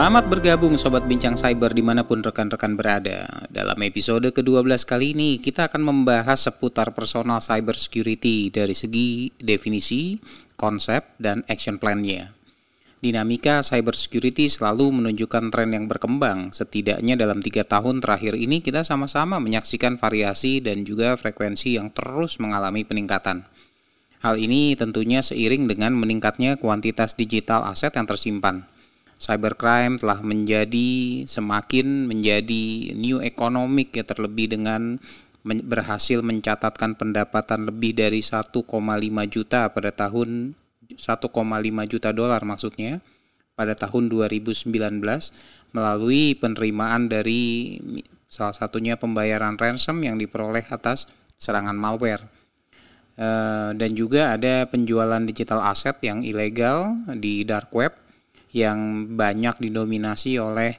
Selamat bergabung Sobat Bincang Cyber di mana pun rekan-rekan berada. Dalam episode ke-12 kali ini kita akan membahas seputar personal cyber security dari segi definisi, konsep, dan action plan-nya. Dinamika cyber security selalu menunjukkan tren yang berkembang. Setidaknya dalam tiga tahun terakhir ini kita sama-sama menyaksikan variasi dan juga frekuensi yang terus mengalami peningkatan. Hal ini tentunya seiring dengan meningkatnya kuantitas digital aset yang tersimpan cybercrime telah menjadi semakin menjadi new economic ya terlebih dengan men berhasil mencatatkan pendapatan lebih dari 1,5 juta pada tahun 1,5 juta dolar maksudnya pada tahun 2019 melalui penerimaan dari salah satunya pembayaran ransom yang diperoleh atas serangan malware. Uh, dan juga ada penjualan digital aset yang ilegal di dark web yang banyak didominasi oleh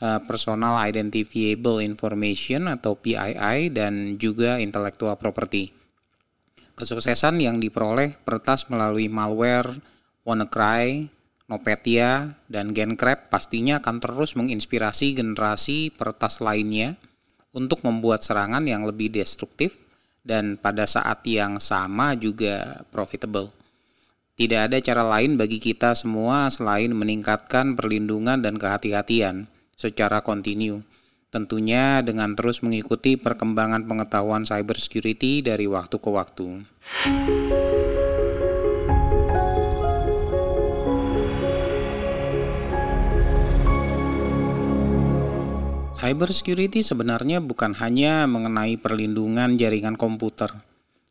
uh, personal identifiable information atau PII dan juga intellectual property. Kesuksesan yang diperoleh pertas melalui malware, WannaCry, Nopetia, dan GenCrab pastinya akan terus menginspirasi generasi pertas lainnya untuk membuat serangan yang lebih destruktif dan pada saat yang sama juga profitable. Tidak ada cara lain bagi kita semua selain meningkatkan perlindungan dan kehati-hatian secara kontinu. Tentunya dengan terus mengikuti perkembangan pengetahuan cybersecurity dari waktu ke waktu. Cybersecurity sebenarnya bukan hanya mengenai perlindungan jaringan komputer,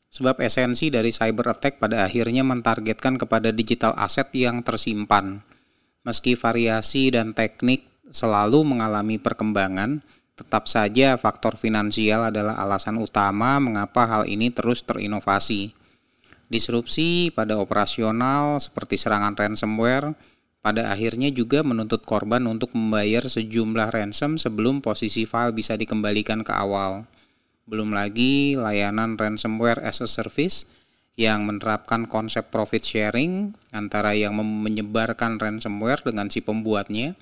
Sebab esensi dari cyber attack pada akhirnya mentargetkan kepada digital aset yang tersimpan. Meski variasi dan teknik selalu mengalami perkembangan, tetap saja faktor finansial adalah alasan utama mengapa hal ini terus terinovasi. Disrupsi pada operasional seperti serangan ransomware pada akhirnya juga menuntut korban untuk membayar sejumlah ransom sebelum posisi file bisa dikembalikan ke awal. Belum lagi layanan ransomware as a service yang menerapkan konsep profit sharing antara yang menyebarkan ransomware dengan si pembuatnya,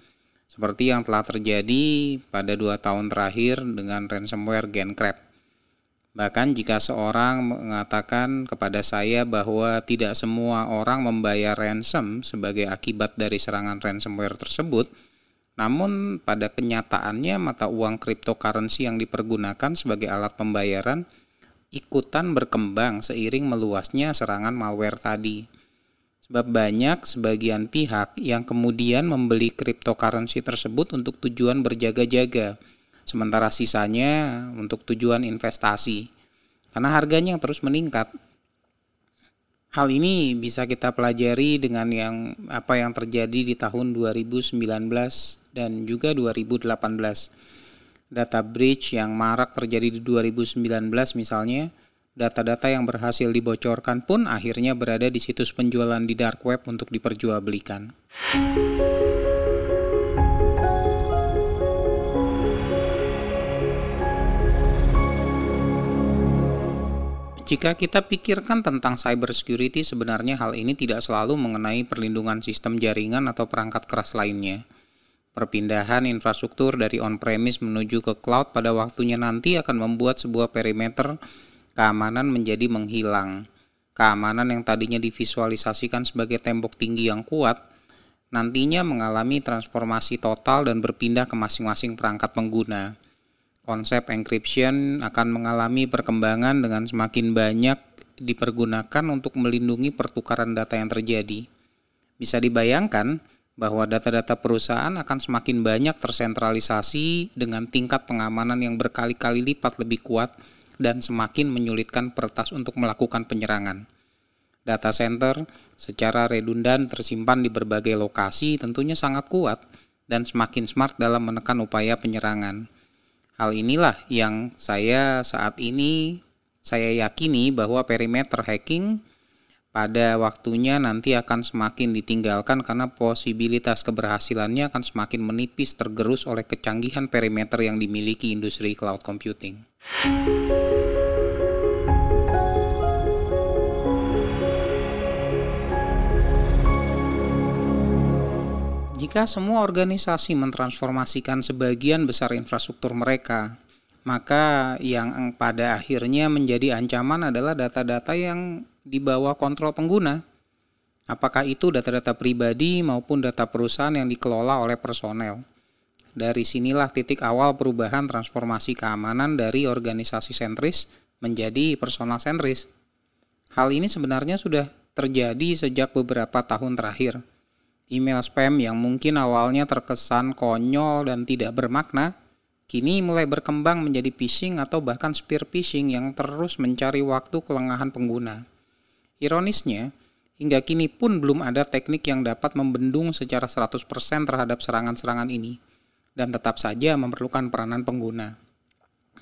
seperti yang telah terjadi pada dua tahun terakhir dengan ransomware GenCrab. Bahkan jika seorang mengatakan kepada saya bahwa tidak semua orang membayar ransom sebagai akibat dari serangan ransomware tersebut, namun pada kenyataannya mata uang cryptocurrency yang dipergunakan sebagai alat pembayaran ikutan berkembang seiring meluasnya serangan malware tadi. Sebab banyak sebagian pihak yang kemudian membeli cryptocurrency tersebut untuk tujuan berjaga-jaga, sementara sisanya untuk tujuan investasi. Karena harganya yang terus meningkat, Hal ini bisa kita pelajari dengan yang apa yang terjadi di tahun 2019 dan juga 2018. Data breach yang marak terjadi di 2019 misalnya, data-data yang berhasil dibocorkan pun akhirnya berada di situs penjualan di dark web untuk diperjualbelikan. Jika kita pikirkan tentang cyber security, sebenarnya hal ini tidak selalu mengenai perlindungan sistem jaringan atau perangkat keras lainnya. Perpindahan infrastruktur dari on-premise menuju ke cloud pada waktunya nanti akan membuat sebuah perimeter keamanan menjadi menghilang. Keamanan yang tadinya divisualisasikan sebagai tembok tinggi yang kuat, nantinya mengalami transformasi total dan berpindah ke masing-masing perangkat pengguna konsep encryption akan mengalami perkembangan dengan semakin banyak dipergunakan untuk melindungi pertukaran data yang terjadi. Bisa dibayangkan bahwa data-data perusahaan akan semakin banyak tersentralisasi dengan tingkat pengamanan yang berkali-kali lipat lebih kuat dan semakin menyulitkan peretas untuk melakukan penyerangan. Data center secara redundan tersimpan di berbagai lokasi tentunya sangat kuat dan semakin smart dalam menekan upaya penyerangan. Hal inilah yang saya saat ini saya yakini bahwa perimeter hacking pada waktunya nanti akan semakin ditinggalkan karena posibilitas keberhasilannya akan semakin menipis tergerus oleh kecanggihan perimeter yang dimiliki industri cloud computing. Jika semua organisasi mentransformasikan sebagian besar infrastruktur mereka, maka yang pada akhirnya menjadi ancaman adalah data-data yang di bawah kontrol pengguna. Apakah itu data-data pribadi maupun data perusahaan yang dikelola oleh personel. Dari sinilah titik awal perubahan transformasi keamanan dari organisasi sentris menjadi personal sentris. Hal ini sebenarnya sudah terjadi sejak beberapa tahun terakhir Email spam yang mungkin awalnya terkesan konyol dan tidak bermakna, kini mulai berkembang menjadi phishing atau bahkan spear phishing yang terus mencari waktu kelengahan pengguna. Ironisnya, hingga kini pun belum ada teknik yang dapat membendung secara 100% terhadap serangan-serangan ini, dan tetap saja memerlukan peranan pengguna.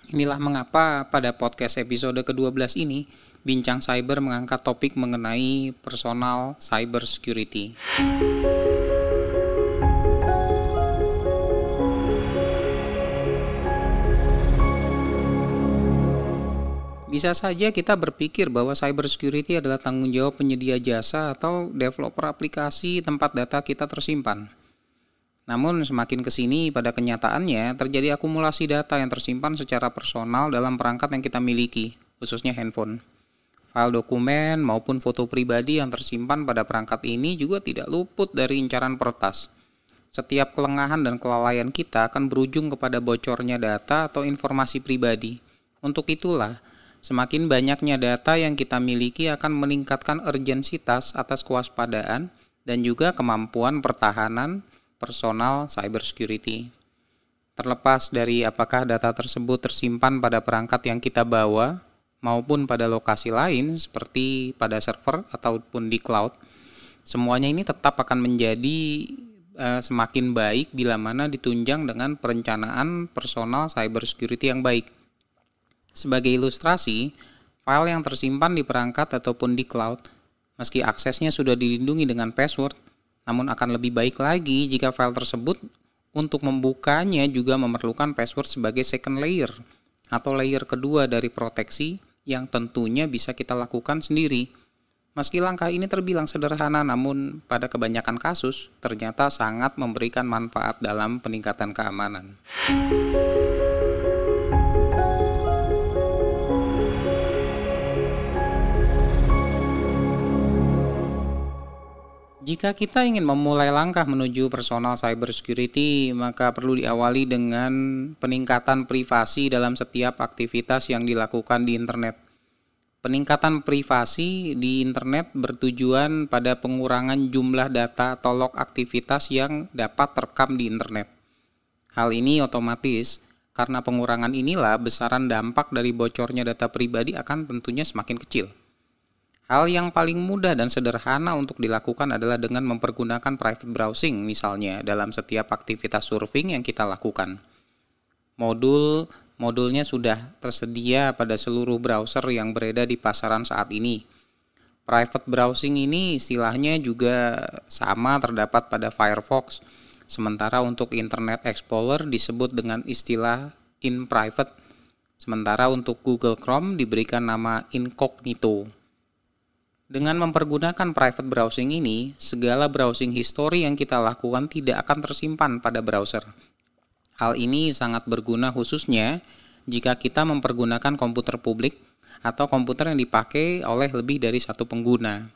Inilah mengapa pada podcast episode ke-12 ini, Bincang Cyber mengangkat topik mengenai personal cyber security. Bisa saja kita berpikir bahwa cyber security adalah tanggung jawab penyedia jasa atau developer aplikasi tempat data kita tersimpan. Namun semakin ke sini pada kenyataannya terjadi akumulasi data yang tersimpan secara personal dalam perangkat yang kita miliki, khususnya handphone. File dokumen maupun foto pribadi yang tersimpan pada perangkat ini juga tidak luput dari incaran pertas. Setiap kelengahan dan kelalaian kita akan berujung kepada bocornya data atau informasi pribadi. Untuk itulah, Semakin banyaknya data yang kita miliki akan meningkatkan urgensitas atas kewaspadaan dan juga kemampuan pertahanan personal cybersecurity. Terlepas dari apakah data tersebut tersimpan pada perangkat yang kita bawa maupun pada lokasi lain seperti pada server ataupun di cloud, semuanya ini tetap akan menjadi uh, semakin baik bila mana ditunjang dengan perencanaan personal cybersecurity yang baik. Sebagai ilustrasi, file yang tersimpan di perangkat ataupun di cloud, meski aksesnya sudah dilindungi dengan password, namun akan lebih baik lagi jika file tersebut untuk membukanya juga memerlukan password sebagai second layer atau layer kedua dari proteksi yang tentunya bisa kita lakukan sendiri. Meski langkah ini terbilang sederhana, namun pada kebanyakan kasus ternyata sangat memberikan manfaat dalam peningkatan keamanan. Jika kita ingin memulai langkah menuju personal cyber security, maka perlu diawali dengan peningkatan privasi dalam setiap aktivitas yang dilakukan di internet. Peningkatan privasi di internet bertujuan pada pengurangan jumlah data atau log aktivitas yang dapat terekam di internet. Hal ini otomatis karena pengurangan inilah besaran dampak dari bocornya data pribadi akan tentunya semakin kecil. Hal yang paling mudah dan sederhana untuk dilakukan adalah dengan mempergunakan private browsing misalnya dalam setiap aktivitas surfing yang kita lakukan. Modul modulnya sudah tersedia pada seluruh browser yang beredar di pasaran saat ini. Private browsing ini istilahnya juga sama terdapat pada Firefox, sementara untuk Internet Explorer disebut dengan istilah in private, sementara untuk Google Chrome diberikan nama incognito. Dengan mempergunakan private browsing ini, segala browsing history yang kita lakukan tidak akan tersimpan pada browser. Hal ini sangat berguna khususnya jika kita mempergunakan komputer publik atau komputer yang dipakai oleh lebih dari satu pengguna.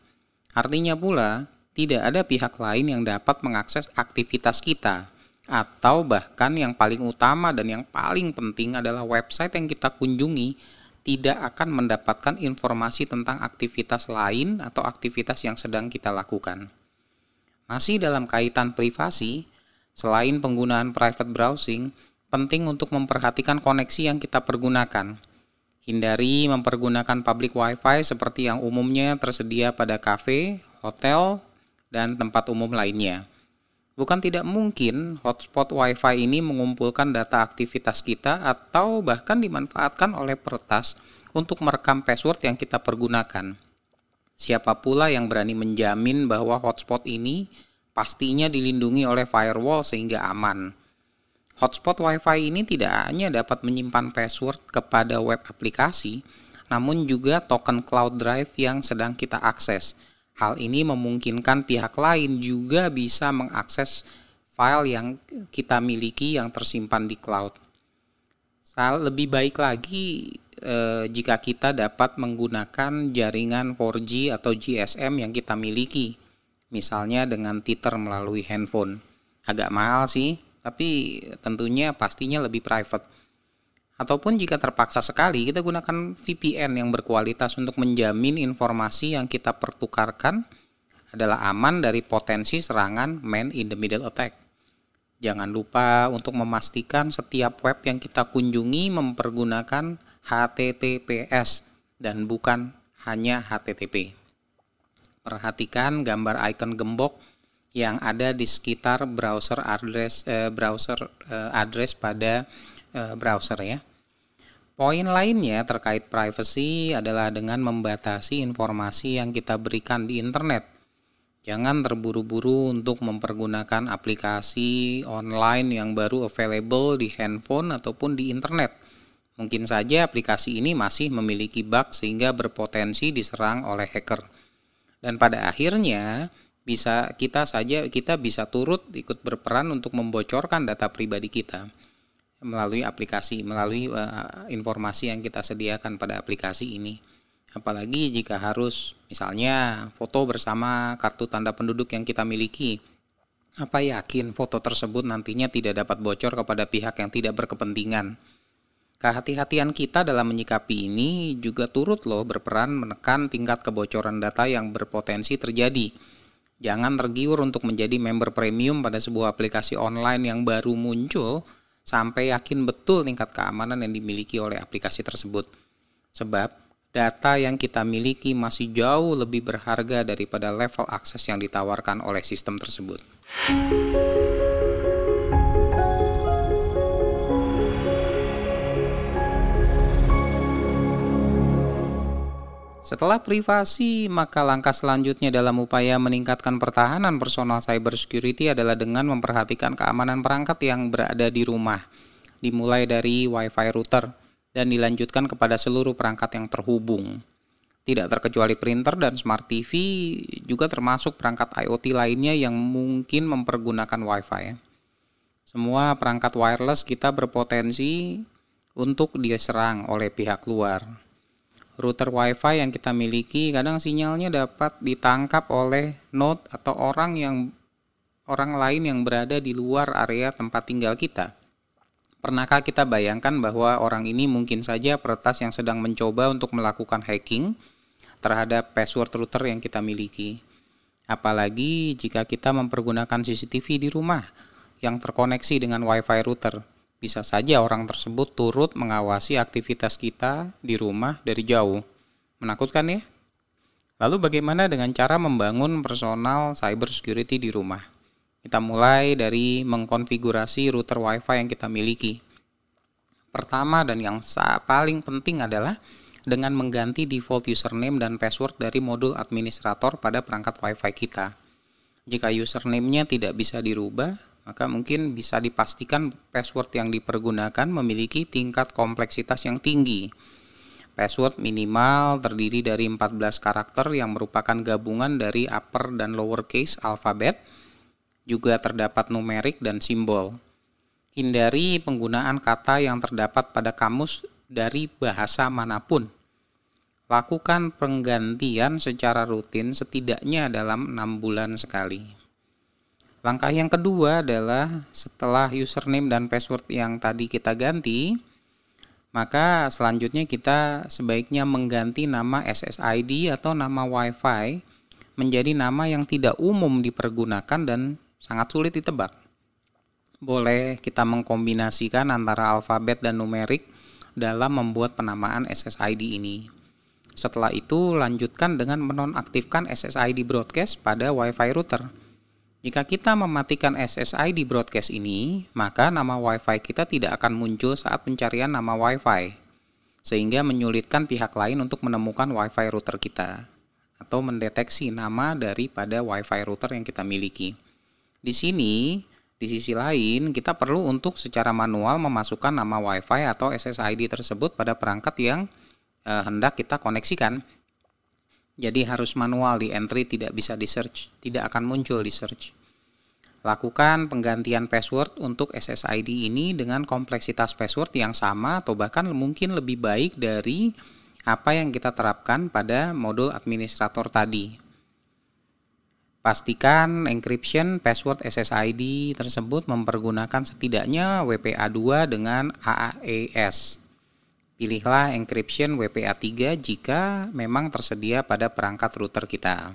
Artinya pula, tidak ada pihak lain yang dapat mengakses aktivitas kita, atau bahkan yang paling utama dan yang paling penting adalah website yang kita kunjungi tidak akan mendapatkan informasi tentang aktivitas lain atau aktivitas yang sedang kita lakukan. Masih dalam kaitan privasi, selain penggunaan private browsing, penting untuk memperhatikan koneksi yang kita pergunakan. Hindari mempergunakan public wifi seperti yang umumnya tersedia pada kafe, hotel, dan tempat umum lainnya. Bukan tidak mungkin hotspot WiFi ini mengumpulkan data aktivitas kita atau bahkan dimanfaatkan oleh peretas untuk merekam password yang kita pergunakan. Siapa pula yang berani menjamin bahwa hotspot ini pastinya dilindungi oleh firewall sehingga aman. Hotspot WiFi ini tidak hanya dapat menyimpan password kepada web aplikasi, namun juga token cloud drive yang sedang kita akses – Hal ini memungkinkan pihak lain juga bisa mengakses file yang kita miliki yang tersimpan di cloud. Lebih baik lagi eh, jika kita dapat menggunakan jaringan 4G atau GSM yang kita miliki, misalnya dengan titer melalui handphone. Agak mahal sih, tapi tentunya pastinya lebih private. Ataupun jika terpaksa sekali, kita gunakan VPN yang berkualitas untuk menjamin informasi yang kita pertukarkan adalah aman dari potensi serangan man in the middle attack. Jangan lupa untuk memastikan setiap web yang kita kunjungi mempergunakan HTTPS dan bukan hanya HTTP. Perhatikan gambar icon gembok yang ada di sekitar browser address eh, browser eh, address pada eh, browser ya. Poin lainnya terkait privacy adalah dengan membatasi informasi yang kita berikan di internet Jangan terburu-buru untuk mempergunakan aplikasi online yang baru available di handphone ataupun di internet. Mungkin saja aplikasi ini masih memiliki bug sehingga berpotensi diserang oleh hacker. Dan pada akhirnya bisa kita saja kita bisa turut ikut berperan untuk membocorkan data pribadi kita melalui aplikasi, melalui uh, informasi yang kita sediakan pada aplikasi ini. Apalagi jika harus misalnya foto bersama kartu tanda penduduk yang kita miliki. Apa yakin foto tersebut nantinya tidak dapat bocor kepada pihak yang tidak berkepentingan? Kehati-hatian kita dalam menyikapi ini juga turut loh berperan menekan tingkat kebocoran data yang berpotensi terjadi. Jangan tergiur untuk menjadi member premium pada sebuah aplikasi online yang baru muncul sampai yakin betul tingkat keamanan yang dimiliki oleh aplikasi tersebut. Sebab data yang kita miliki masih jauh lebih berharga daripada level akses yang ditawarkan oleh sistem tersebut. Setelah privasi, maka langkah selanjutnya dalam upaya meningkatkan pertahanan personal cybersecurity adalah dengan memperhatikan keamanan perangkat yang berada di rumah, dimulai dari WiFi router dan dilanjutkan kepada seluruh perangkat yang terhubung. Tidak terkecuali printer dan smart TV juga termasuk perangkat IoT lainnya yang mungkin mempergunakan Wi-Fi. Semua perangkat wireless kita berpotensi untuk diserang oleh pihak luar. Router Wi-Fi yang kita miliki kadang sinyalnya dapat ditangkap oleh node atau orang yang orang lain yang berada di luar area tempat tinggal kita. Pernahkah kita bayangkan bahwa orang ini mungkin saja peretas yang sedang mencoba untuk melakukan hacking terhadap password router yang kita miliki? Apalagi jika kita mempergunakan CCTV di rumah yang terkoneksi dengan WiFi router. Bisa saja orang tersebut turut mengawasi aktivitas kita di rumah dari jauh. Menakutkan ya? Lalu bagaimana dengan cara membangun personal cyber security di rumah? Kita mulai dari mengkonfigurasi router WiFi yang kita miliki. Pertama dan yang paling penting adalah dengan mengganti default username dan password dari modul administrator pada perangkat WiFi kita. Jika username-nya tidak bisa dirubah, maka mungkin bisa dipastikan password yang dipergunakan memiliki tingkat kompleksitas yang tinggi. Password minimal terdiri dari 14 karakter yang merupakan gabungan dari upper dan lowercase alfabet juga terdapat numerik dan simbol. Hindari penggunaan kata yang terdapat pada kamus dari bahasa mana pun. Lakukan penggantian secara rutin setidaknya dalam enam bulan sekali. Langkah yang kedua adalah setelah username dan password yang tadi kita ganti, maka selanjutnya kita sebaiknya mengganti nama SSID atau nama WiFi menjadi nama yang tidak umum dipergunakan dan sangat sulit ditebak. Boleh kita mengkombinasikan antara alfabet dan numerik dalam membuat penamaan SSID ini. Setelah itu, lanjutkan dengan menonaktifkan SSID broadcast pada WiFi router. Jika kita mematikan SSID broadcast ini, maka nama WiFi kita tidak akan muncul saat pencarian nama WiFi, sehingga menyulitkan pihak lain untuk menemukan WiFi router kita atau mendeteksi nama daripada WiFi router yang kita miliki. Di sini, di sisi lain, kita perlu untuk secara manual memasukkan nama WiFi atau SSID tersebut pada perangkat yang eh, hendak kita koneksikan. Jadi harus manual di entry, tidak bisa di search, tidak akan muncul di search. Lakukan penggantian password untuk SSID ini dengan kompleksitas password yang sama atau bahkan mungkin lebih baik dari apa yang kita terapkan pada modul administrator tadi. Pastikan encryption password SSID tersebut mempergunakan setidaknya WPA2 dengan AAES. Pilihlah encryption WPA3 jika memang tersedia pada perangkat router kita.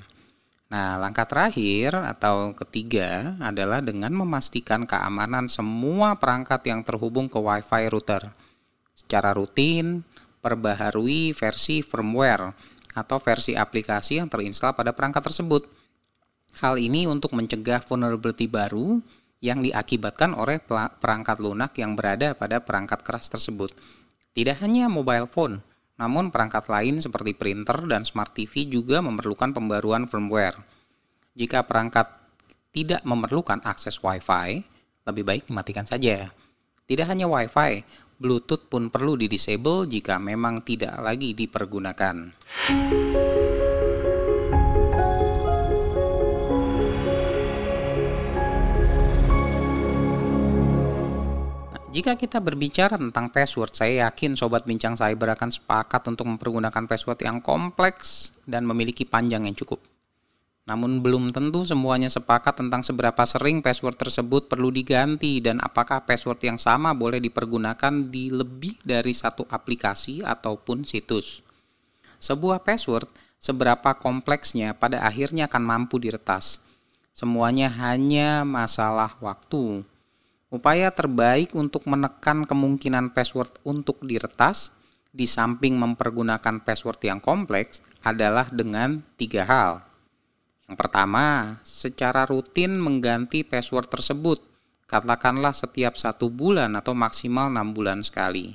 Nah, langkah terakhir atau ketiga adalah dengan memastikan keamanan semua perangkat yang terhubung ke WiFi router. Secara rutin, perbaharui versi firmware atau versi aplikasi yang terinstal pada perangkat tersebut Hal ini untuk mencegah vulnerability baru yang diakibatkan oleh perangkat lunak yang berada pada perangkat keras tersebut. Tidak hanya mobile phone, namun perangkat lain seperti printer dan smart TV juga memerlukan pembaruan firmware. Jika perangkat tidak memerlukan akses Wi-Fi, lebih baik dimatikan saja. Tidak hanya Wi-Fi, Bluetooth pun perlu di-disable jika memang tidak lagi dipergunakan. Jika kita berbicara tentang password, saya yakin Sobat Bincang Cyber akan sepakat untuk mempergunakan password yang kompleks dan memiliki panjang yang cukup. Namun belum tentu semuanya sepakat tentang seberapa sering password tersebut perlu diganti dan apakah password yang sama boleh dipergunakan di lebih dari satu aplikasi ataupun situs. Sebuah password seberapa kompleksnya pada akhirnya akan mampu diretas. Semuanya hanya masalah waktu. Upaya terbaik untuk menekan kemungkinan password untuk diretas, di samping mempergunakan password yang kompleks, adalah dengan tiga hal. Yang pertama, secara rutin mengganti password tersebut, katakanlah setiap satu bulan atau maksimal enam bulan sekali.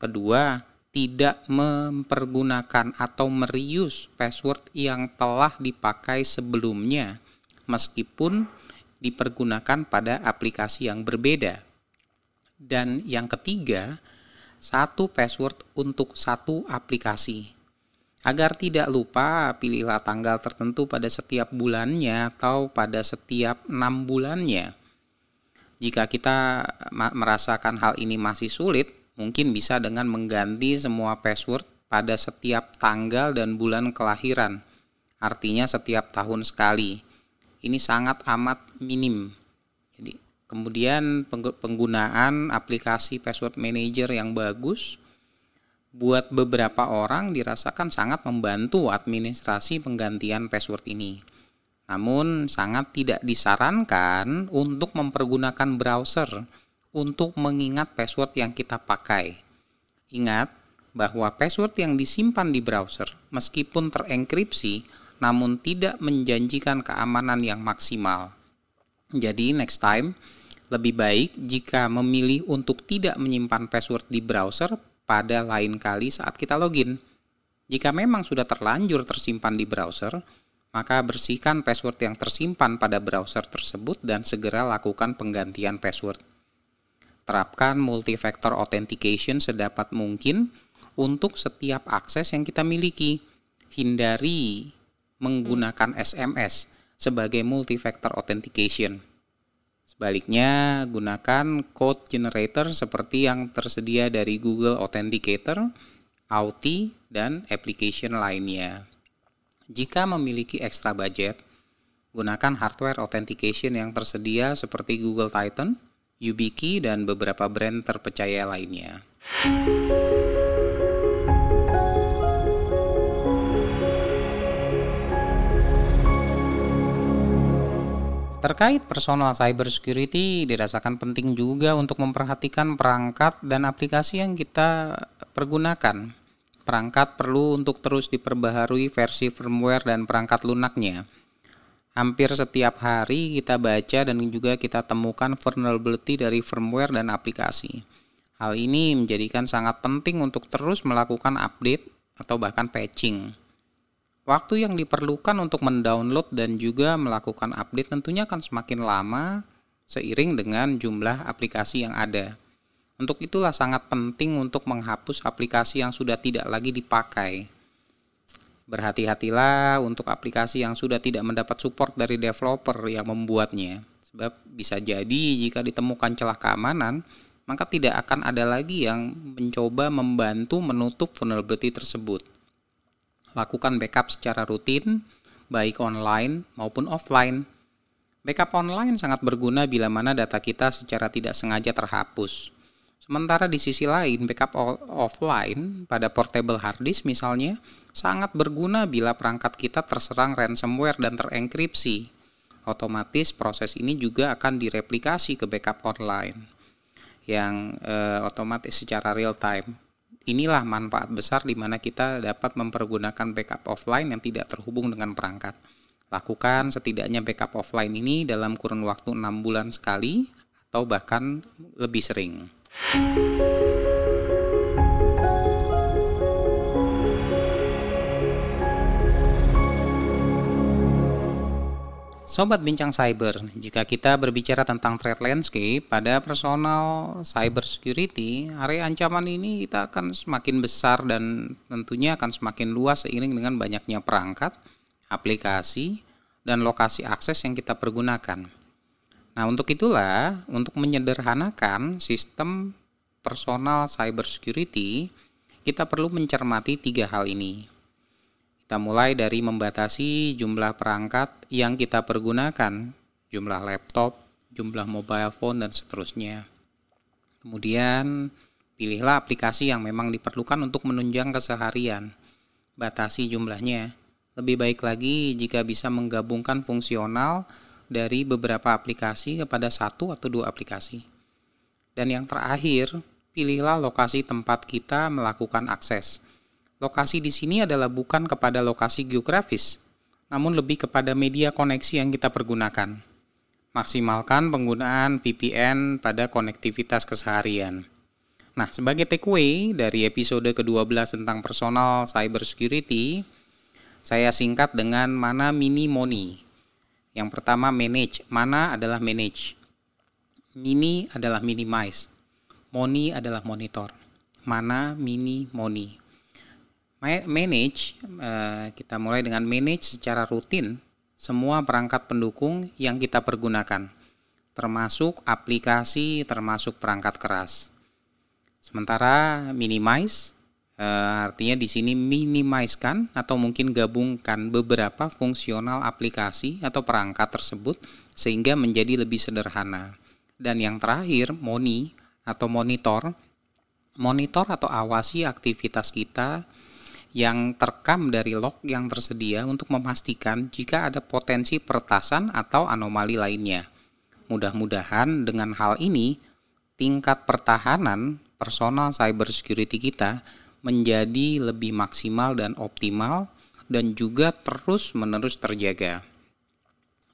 Kedua, tidak mempergunakan atau merius password yang telah dipakai sebelumnya, meskipun dipergunakan pada aplikasi yang berbeda. Dan yang ketiga, satu password untuk satu aplikasi. Agar tidak lupa, pilihlah tanggal tertentu pada setiap bulannya atau pada setiap enam bulannya. Jika kita merasakan hal ini masih sulit, mungkin bisa dengan mengganti semua password pada setiap tanggal dan bulan kelahiran, artinya setiap tahun sekali ini sangat amat minim. Jadi kemudian penggunaan aplikasi password manager yang bagus buat beberapa orang dirasakan sangat membantu administrasi penggantian password ini. Namun sangat tidak disarankan untuk mempergunakan browser untuk mengingat password yang kita pakai. Ingat bahwa password yang disimpan di browser meskipun terenkripsi namun tidak menjanjikan keamanan yang maksimal. Jadi next time, lebih baik jika memilih untuk tidak menyimpan password di browser pada lain kali saat kita login. Jika memang sudah terlanjur tersimpan di browser, maka bersihkan password yang tersimpan pada browser tersebut dan segera lakukan penggantian password. Terapkan multi-factor authentication sedapat mungkin untuk setiap akses yang kita miliki. Hindari menggunakan SMS sebagai multi-factor authentication. Sebaliknya, gunakan code generator seperti yang tersedia dari Google Authenticator, Auth, dan application lainnya. Jika memiliki extra budget, gunakan hardware authentication yang tersedia seperti Google Titan, YubiKey, dan beberapa brand terpercaya lainnya. Terkait personal cyber security dirasakan penting juga untuk memperhatikan perangkat dan aplikasi yang kita pergunakan. Perangkat perlu untuk terus diperbaharui versi firmware dan perangkat lunaknya. Hampir setiap hari kita baca dan juga kita temukan vulnerability dari firmware dan aplikasi. Hal ini menjadikan sangat penting untuk terus melakukan update atau bahkan patching. Waktu yang diperlukan untuk mendownload dan juga melakukan update tentunya akan semakin lama seiring dengan jumlah aplikasi yang ada. Untuk itulah sangat penting untuk menghapus aplikasi yang sudah tidak lagi dipakai. Berhati-hatilah untuk aplikasi yang sudah tidak mendapat support dari developer yang membuatnya. Sebab bisa jadi jika ditemukan celah keamanan, maka tidak akan ada lagi yang mencoba membantu menutup vulnerability tersebut. Lakukan backup secara rutin, baik online maupun offline. Backup online sangat berguna bila mana data kita secara tidak sengaja terhapus. Sementara di sisi lain, backup offline pada portable hard disk misalnya sangat berguna bila perangkat kita terserang ransomware dan terenkripsi otomatis proses ini juga akan direplikasi ke backup online yang eh, otomatis secara real time. Inilah manfaat besar di mana kita dapat mempergunakan backup offline yang tidak terhubung dengan perangkat. Lakukan setidaknya backup offline ini dalam kurun waktu 6 bulan sekali atau bahkan lebih sering. Sobat Bincang Cyber, jika kita berbicara tentang threat landscape pada personal cyber security, area ancaman ini kita akan semakin besar dan tentunya akan semakin luas seiring dengan banyaknya perangkat, aplikasi, dan lokasi akses yang kita pergunakan. Nah, untuk itulah, untuk menyederhanakan sistem personal cyber security, kita perlu mencermati tiga hal ini. Kita mulai dari membatasi jumlah perangkat yang kita pergunakan, jumlah laptop, jumlah mobile phone, dan seterusnya. Kemudian, pilihlah aplikasi yang memang diperlukan untuk menunjang keseharian. Batasi jumlahnya. Lebih baik lagi jika bisa menggabungkan fungsional dari beberapa aplikasi kepada satu atau dua aplikasi. Dan yang terakhir, pilihlah lokasi tempat kita melakukan akses Lokasi di sini adalah bukan kepada lokasi geografis, namun lebih kepada media koneksi yang kita pergunakan. Maksimalkan penggunaan VPN pada konektivitas keseharian. Nah, sebagai takeaway dari episode ke-12 tentang personal cyber security, saya singkat dengan mana mini money. Yang pertama manage, mana adalah manage. Mini adalah minimize. Money adalah monitor. Mana mini money manage eh, kita mulai dengan manage secara rutin semua perangkat pendukung yang kita pergunakan termasuk aplikasi termasuk perangkat keras. Sementara minimize eh, artinya di sini minimizekan atau mungkin gabungkan beberapa fungsional aplikasi atau perangkat tersebut sehingga menjadi lebih sederhana. Dan yang terakhir moni atau monitor. Monitor atau awasi aktivitas kita yang terekam dari log yang tersedia untuk memastikan jika ada potensi peretasan atau anomali lainnya. Mudah-mudahan dengan hal ini, tingkat pertahanan personal cyber security kita menjadi lebih maksimal dan optimal dan juga terus-menerus terjaga.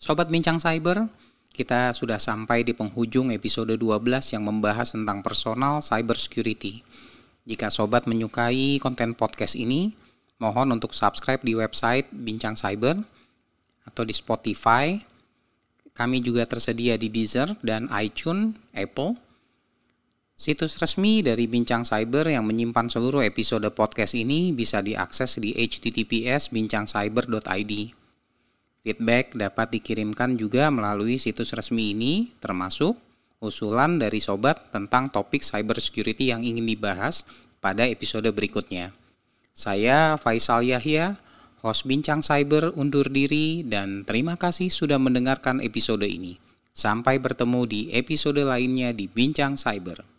Sobat Bincang Cyber, kita sudah sampai di penghujung episode 12 yang membahas tentang personal cyber security. Jika sobat menyukai konten podcast ini, mohon untuk subscribe di website Bincang Cyber atau di Spotify. Kami juga tersedia di Deezer dan iTunes, Apple. Situs resmi dari Bincang Cyber yang menyimpan seluruh episode podcast ini bisa diakses di https bincangcyber.id. Feedback dapat dikirimkan juga melalui situs resmi ini, termasuk usulan dari sobat tentang topik cyber security yang ingin dibahas pada episode berikutnya. Saya Faisal Yahya, host Bincang Cyber undur diri dan terima kasih sudah mendengarkan episode ini. Sampai bertemu di episode lainnya di Bincang Cyber.